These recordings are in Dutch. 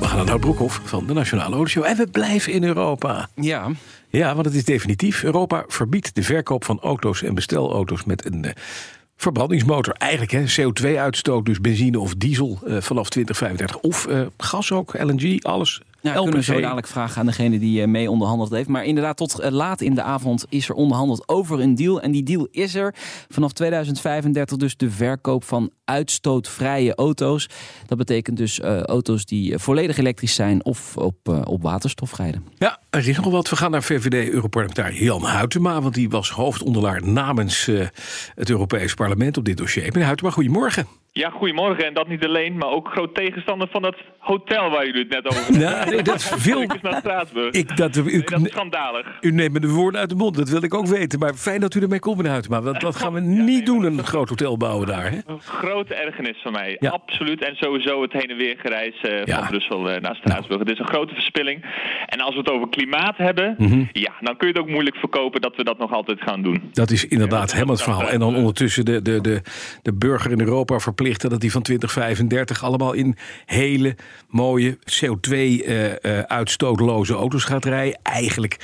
We gaan naar Nout Broekhoff van de Nationale Autoshow. En we blijven in Europa. Ja, Ja, want het is definitief. Europa verbiedt de verkoop van auto's en bestelauto's met een eh, verbrandingsmotor. Eigenlijk hè, CO2-uitstoot, dus benzine of diesel eh, vanaf 2035. Of eh, gas ook, LNG, alles. Nou, kunnen we zo dadelijk vragen aan degene die eh, mee onderhandeld heeft. Maar inderdaad, tot eh, laat in de avond is er onderhandeld over een deal. En die deal is er vanaf 2035 dus de verkoop van uitstootvrije auto's. Dat betekent dus eh, auto's die volledig elektrisch zijn of op, op waterstof rijden. Ja, er is nog wat. We gaan naar VVD-Europarlementariër Jan Huytema. Want die was hoofdondelaar namens eh, het Europees Parlement op dit dossier. Meneer Huytema, goedemorgen. Ja, goedemorgen. En dat niet alleen, maar ook groot tegenstander van dat hotel waar jullie het net over hadden. Ja, nee, dat is veel- Ik is naar Straatsburg. Ik, dat, u, Nee, dat is schandalig. u neemt me de woorden uit de mond, dat wil ik ook weten. Maar fijn dat u ermee komt, meneer Huytema. Want dat gaan we niet doen, een groot hotel bouwen daar. Hè? Een grote ergernis van mij. Ja. Absoluut. En sowieso het heen en weer gereis eh, Ja. van Brussel eh, naar Straatsburg. Het is een grote verspilling. En als we het over klimaat hebben, Mhm. ja, dan kun je het ook moeilijk verkopen dat we dat nog altijd gaan doen. Dat is inderdaad helemaal het verhaal. En dan ondertussen de, de, de, de burger in Europa verplichten dat die van 2035 allemaal in hele mooie CO2-uitstootloze auto's gaat rijden. Eigenlijk.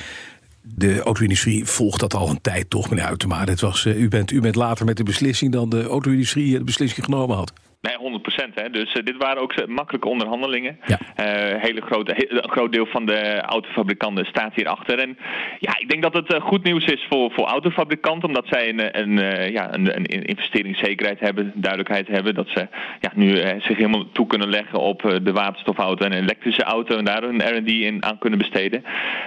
De auto-industrie volgt dat al een tijd toch, meneer Uitema. Het was, eh, u, bent, u bent later met de beslissing dan de auto-industrie eh, de beslissing genomen had. Nee, 100% hè. Dus eh, dit waren ook eh, makkelijke onderhandelingen. Ja. Eh, hele grote, he- een groot deel van de autofabrikanten staat hierachter. En ja, ik denk dat het goed nieuws is voor, voor autofabrikanten, omdat zij een, een, ja, een, een investeringszekerheid hebben, duidelijkheid hebben. Dat ze ja, nu zich helemaal toe kunnen leggen op de waterstofauto en elektrische auto en daar hun R&D in aan kunnen besteden.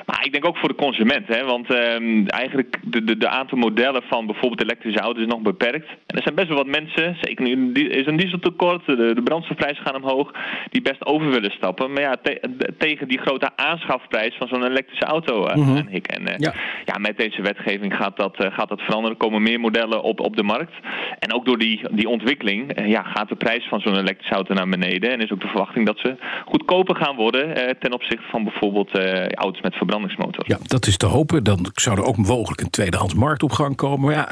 Maar ik denk ook voor de consument, hè, want ehm, eigenlijk de, de, de aantal modellen van bijvoorbeeld elektrische auto's is nog beperkt. En er zijn best wel wat mensen, zeker nu is een dieseltekort, de, de brandstofprijzen gaan omhoog, die best over willen stappen. Maar ja, te- tegen die grote aanschafprijs van zo'n elektrische auto uh, Mhm. aanhikken. En eh, Ja. ja. met deze wetgeving gaat dat, eh, gaat dat veranderen. Er komen meer modellen op, op de markt. En ook door die, die ontwikkeling eh, ja, gaat de prijs van zo'n elektrische auto naar beneden. En is ook de verwachting dat ze goedkoper gaan worden eh, ten opzichte van bijvoorbeeld eh, auto's met verbrandingsmotor. Ja, dat is te hopen. Dan zou er ook mogelijk een tweedehands markt op gang komen. Maar ja,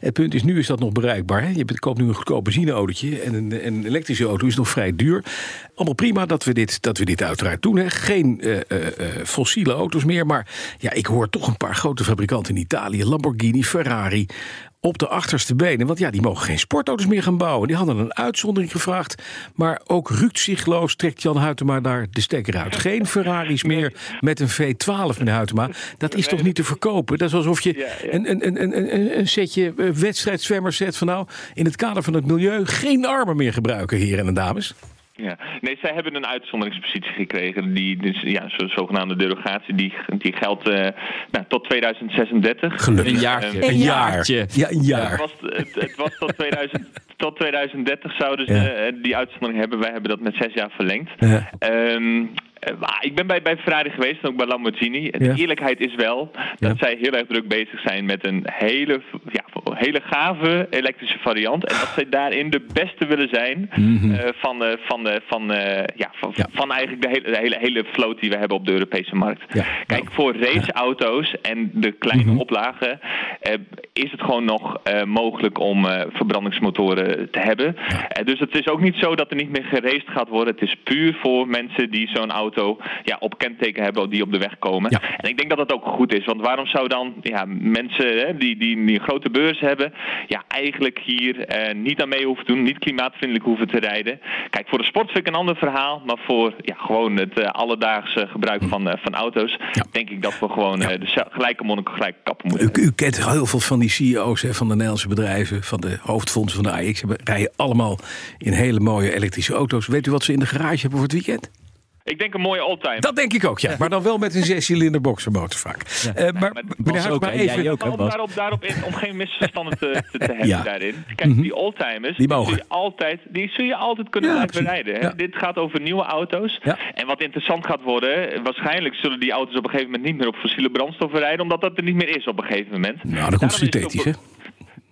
het punt is, nu is dat nog bereikbaar. Hè? Je koopt nu een goedkoop benzineautootje en een, en een elektrische auto is nog vrij duur. Allemaal prima dat we dit, dat we dit uiteraard doen. Hè? Geen eh, eh, eh, fossiele auto's meer. Maar ja, ik hoor toch een paar grote fabrikanten in Italië. Lamborghini, Ferrari. Op de achterste benen. Want ja, die mogen geen sportauto's meer gaan bouwen. Die hadden een uitzondering gevraagd. Maar ook rukzichtloos trekt Jan Huytema daar de stekker uit. Geen Ferraris meer met een V12, meneer Huytema. Dat is toch niet te verkopen? Dat is alsof je een, een, een, een- een setje eh, wedstrijdzwemmers zet van nou... in het kader van het milieu geen armen meer gebruiken, heren en dames. Ja. Nee, zij hebben een uitzonderingspositie gekregen. Die dus, ja, zo, zogenaamde derogatie die, die geldt eh, nou, tot 2036. Gelukkig. Een jaartje. Een jaar. Ja, een Het jaar. was, het, het was tot, 2000, tot 2030 zouden ze Ja. eh, die uitzondering hebben. Wij hebben dat met zes jaar verlengd. Ja. Ehm, eh, maar ik ben bij, bij Ferrari geweest en ook bij Lamborghini. De Ja. eerlijkheid is wel dat Ja. zij heel erg druk bezig zijn met een hele, ja, hele gave elektrische variant. En dat zij daarin de beste willen zijn eh, van, eh, van, eh, ja, van, Mhm. Ja. van eigenlijk de hele, de hele, hele vloot die we hebben op de Europese markt. Ja. Kijk, voor raceauto's en de kleine Mhm. oplagen eh, is het gewoon nog eh, mogelijk om eh, verbrandingsmotoren te hebben. Eh, dus het is ook niet zo dat er niet meer geraced gaat worden. Het is puur voor mensen die zo'n auto ja, op kenteken hebben die op de weg komen. En ik denk dat dat ook goed is. Want waarom zou dan ja, mensen hè, die, die, die een grote beurs hebben, ja, eigenlijk hier eh, niet aan mee hoeven doen, niet klimaatvriendelijk hoeven te rijden. Kijk, voor de sport vind ik een ander verhaal. Maar voor ja, gewoon het eh, alledaagse gebruik van, eh, van auto's, Ja. denk ik dat we gewoon de gelijke monniken gelijke kappen moeten U, u kent heel veel van die CEO's hè, van de Nederlandse bedrijven, van de hoofdfondsen van de AX. Rijden allemaal in hele mooie elektrische auto's. Weet u wat ze in de garage hebben voor het weekend? Ik denk een mooie oldtimer. Dat denk ik ook, ja. Maar dan wel met een zescilinder boxermotor vaak. Eh, maar maar meneer Bas ook, Huytema, hè? Jij even... ook, hè, om Bas? daarop, daarop in, om geen misverstanden te, te, te hebben Ja. daarin. Kijk, die oldtimers, Die mogen. zul je altijd, die zul je altijd kunnen Ja, blijven rijden. Ja. Dit gaat over nieuwe auto's. Ja. En wat interessant gaat worden, waarschijnlijk zullen die auto's op een gegeven moment niet meer op fossiele brandstoffen rijden, omdat dat er niet meer is op een gegeven moment. Nou, dat komt synthetisch, hè?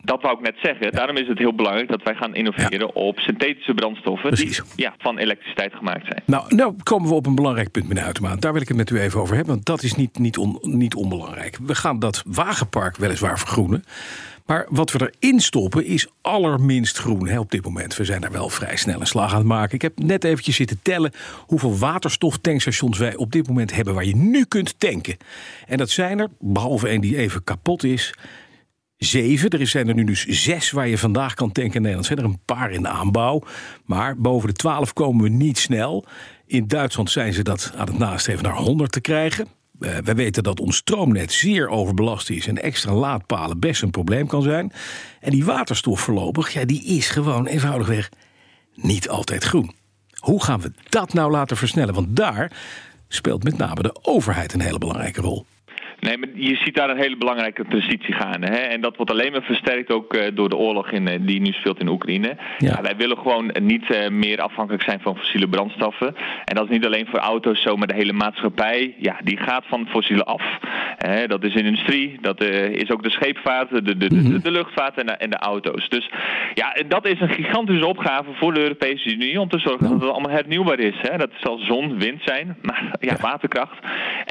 Dat wou ik net zeggen. Daarom is het heel belangrijk dat wij gaan innoveren op synthetische brandstoffen Precies. die ja, van elektriciteit gemaakt zijn. Nou, nou komen we op een belangrijk punt, meneer Uitema. Daar wil ik het met u even over hebben, want dat is niet, niet, on, niet onbelangrijk. We gaan dat wagenpark weliswaar vergroenen. Maar wat we erin stoppen is allerminst groen hè, op dit moment. We zijn daar wel vrij snel een slag aan het maken. Ik heb net eventjes zitten tellen hoeveel waterstoftankstations wij op dit moment hebben waar je nu kunt tanken. En dat zijn er, behalve één die even kapot is, Er zijn er nu dus zes waar je vandaag kan tanken in Nederland. zijn er een paar in de aanbouw. Maar boven de twaalf komen we niet snel. In Duitsland zijn ze dat aan het nastreven naar 100 te krijgen. Uh, we weten dat ons stroomnet zeer overbelast is en extra laadpalen best een probleem kan zijn. En die waterstof voorlopig, ja, die is gewoon eenvoudigweg niet altijd groen. Hoe gaan we dat nou laten versnellen? Want daar speelt met name de overheid een hele belangrijke rol. Nee, maar je ziet daar een hele belangrijke transitie gaande. Hè? En dat wordt alleen maar versterkt ook uh, door de oorlog in, uh, die nu speelt in Oekraïne. Ja. Wij willen gewoon niet uh, meer afhankelijk zijn van fossiele brandstoffen. En dat is niet alleen voor auto's zo, maar de hele maatschappij, ja, die gaat van fossiele af. dat is in de industrie, dat is ook de scheepvaart, de, de, de, mm -hmm. de luchtvaart en de, en de, auto's. Dus ja, dat is een gigantische opgave voor de Europese Unie om te zorgen dat het allemaal hernieuwbaar is. Hè? Dat zal zon, wind zijn, maar ja, waterkracht.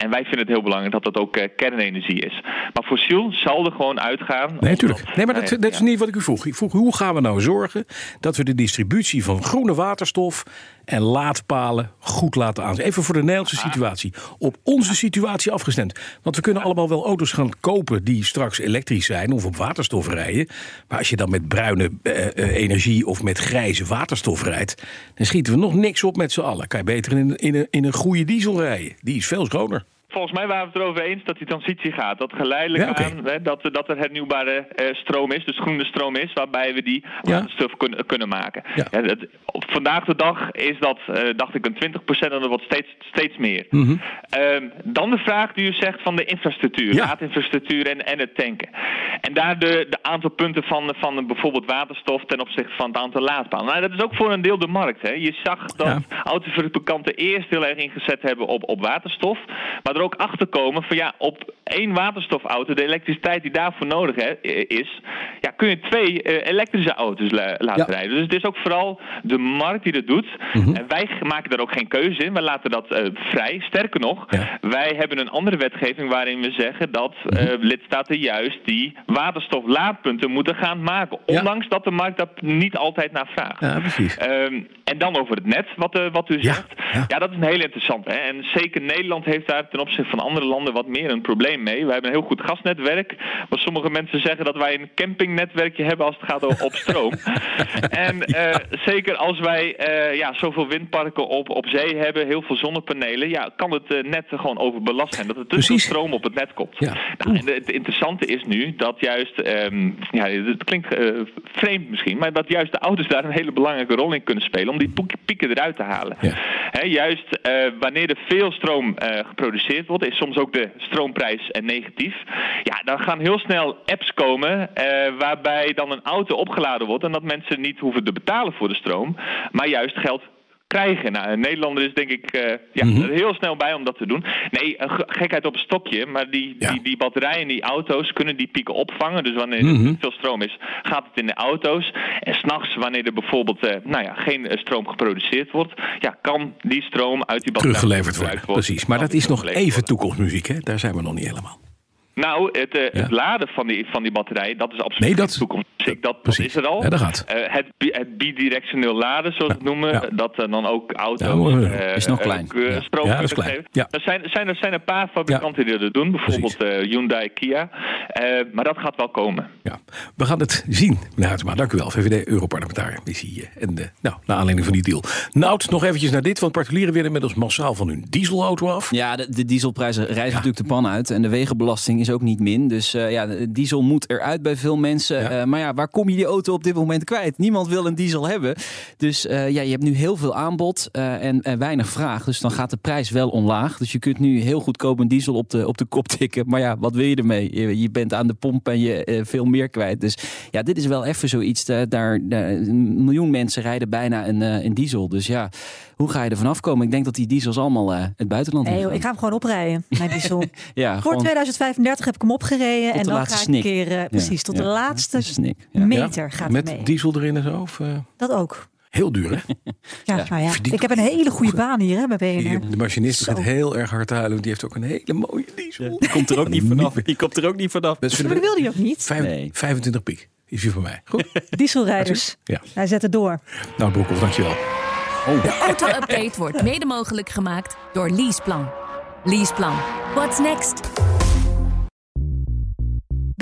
En wij vinden het heel belangrijk dat dat ook kernenergie is. Maar fossiel zal er gewoon uitgaan. Nee, natuurlijk. Nee, maar dat, dat is niet wat ik u vroeg. Ik vroeg hoe gaan we nou zorgen dat we de distributie van groene waterstof en laadpalen goed laten aanzetten. Even voor de Nederlandse situatie. Op onze situatie afgestemd. Want we kunnen allemaal wel auto's gaan kopen die straks elektrisch zijn of op waterstof rijden. Maar als je dan met bruine uh, uh, energie of met grijze waterstof rijdt, dan schieten we nog niks op met z'n allen. Kan je beter in in, in een goede diesel rijden. Die is veel schoner. Volgens mij waren we het erover eens dat die transitie gaat. Dat geleidelijk Ja, aan hè, dat, dat er hernieuwbare eh, stroom is, dus groene stroom is, waarbij we die Ja. waterstof kunnen, kunnen maken. Ja. Ja, dat- op vandaag de dag is dat, eh, dacht ik, een 20% en dat wordt steeds, steeds meer. Mhm. Ehm, dan de vraag die u zegt van de infrastructuur, laadinfrastructuur en, en het tanken. En daar de, de aantal punten van, van bijvoorbeeld waterstof ten opzichte van het aantal laadpalen. Nou, dat is ook voor een deel de markt. Hè. Je zag dat autofabrikanten eerst heel erg ingezet hebben op, op waterstof. Maar er ook achter komen van ja, op één waterstofauto, de elektriciteit die daarvoor nodig is, ja, kun je twee eh, elektrische auto's la- laten Ja. rijden. Dus het is ook vooral de markt die dat doet. Mhm. En wij maken daar ook geen keuze in. Wij laten dat eh, vrij. Sterker nog, Ja. wij hebben een andere wetgeving waarin we zeggen dat eh, Mhm. lidstaten juist die waterstoflaadpunten moeten gaan maken. Ja. Ondanks dat de markt dat niet altijd naar vraagt. Ja, precies. Ehm, en dan over het net, wat, wat u zegt. ja. Ja. dat is een heel interessant. Hè? En zeker Nederland heeft daar ten opzichte van andere landen wat meer een probleem mee. Wij hebben een heel goed gasnetwerk. Maar sommige mensen zeggen dat wij een campingnetwerkje hebben als het gaat o- op stroom. en eh, zeker als wij eh, ja, zoveel windparken op, op zee hebben, heel veel zonnepanelen, ja, kan het eh, net gewoon overbelast zijn. Dat er Precies. stroom op het net komt. Ja. Nou, en het interessante is nu dat juist, ehm, ja, het klinkt vreemd misschien, maar dat juist de auto's daar een hele belangrijke rol in kunnen spelen om die pieken eruit te halen. Ja. Juist wanneer er veel stroom eh, is soms ook de stroomprijs eh, negatief. Ja, dan gaan heel snel apps komen eh, waarbij dan een auto opgeladen wordt en dat mensen niet hoeven te betalen voor de stroom, maar juist geld krijgen. Nou, een Nederlander is denk ik eh, ja, Mhm. er heel snel bij om dat te doen. Nee, gekheid op een stokje, maar die, Ja. die, die batterijen die auto's kunnen die pieken opvangen. Dus wanneer Mhm. er veel stroom is, gaat het in de auto's. En s'nachts, wanneer er bijvoorbeeld eh, nou ja, geen eh, stroom geproduceerd wordt, ja, kan die stroom uit die batterij Teruggeleverd worden. Precies. Maar dat is nog even worden. toekomstmuziek, hè? Daar zijn we nog niet helemaal. Nou, het, Ja. het laden van die, van die batterij, dat is absoluut Nee, dat- geen Dat, is er al. Ja, dat gaat. Eh, het, bi- het bidirectioneel laden, zoals we het noemen, ja. dat eh, dan ook auto's Ja, mooi. eh, Is nog klein. Ja. stroom Ja, dat is klein. Er zijn, zijn, er zijn een paar fabrikanten die dat doen, bijvoorbeeld eh, Hyundai, Kia. Eh, maar dat gaat wel komen. Ja, we gaan het zien, meneer. Dank u wel, VVD Europarlementariër. Missie. eh, En eh, nou, naar aanleiding van die deal. Nout, nog eventjes naar dit, want particulieren willen inmiddels massaal van hun dieselauto af. Ja, de, de dieselprijzen reizen natuurlijk de pan uit. En de wegenbelasting is ook niet min. Dus eh, ja, de diesel moet eruit bij veel mensen. Ja. Eh, maar ja, waar kom je die auto op dit moment kwijt? Niemand wil een diesel hebben. Dus eh, ja, je hebt nu heel veel aanbod eh, en, en weinig vraag. Dus dan gaat de prijs wel omlaag. Dus je kunt nu heel goedkoop een diesel op de, op de kop tikken. Maar ja, wat wil je ermee? Je, je bent aan de pomp en je eh, veel meer kwijt. Dus ja, dit is wel even zoiets. eh, daar, een miljoen mensen rijden bijna een, eh, een diesel. Dus ja, hoe ga je er vanaf komen? Ik denk dat die diesels allemaal eh, het buitenland Nee, joh, ik ga hem gewoon oprijden, mijn diesel. Ja, Voor gewoon- 2035 30 heb ik hem opgereden. En dan ga ik snik. een keer, eh, Ja, precies, tot de laatste snik, ja. meter gaat Met mee. diesel erin en zo? Of, eh, Dat ook. heel duur, hè? Ja, nou ja. verdient Ik heb een hele goede baan hier hè, bij BNR. De machinist gaat heel erg hard huilen. want Die heeft ook een hele mooie diesel. Die komt er ook niet vanaf. Die komt er ook niet vanaf. Dat Maar dat wilde hij ook niet. Vijf- Nee. 25 piek is hier voor mij. Goed. Dieselrijders. Ja. Hij zet het door. Nou, Broekhoff, dankjewel. De auto-update wordt mede mogelijk gemaakt door Leaseplan. Leaseplan. What's next?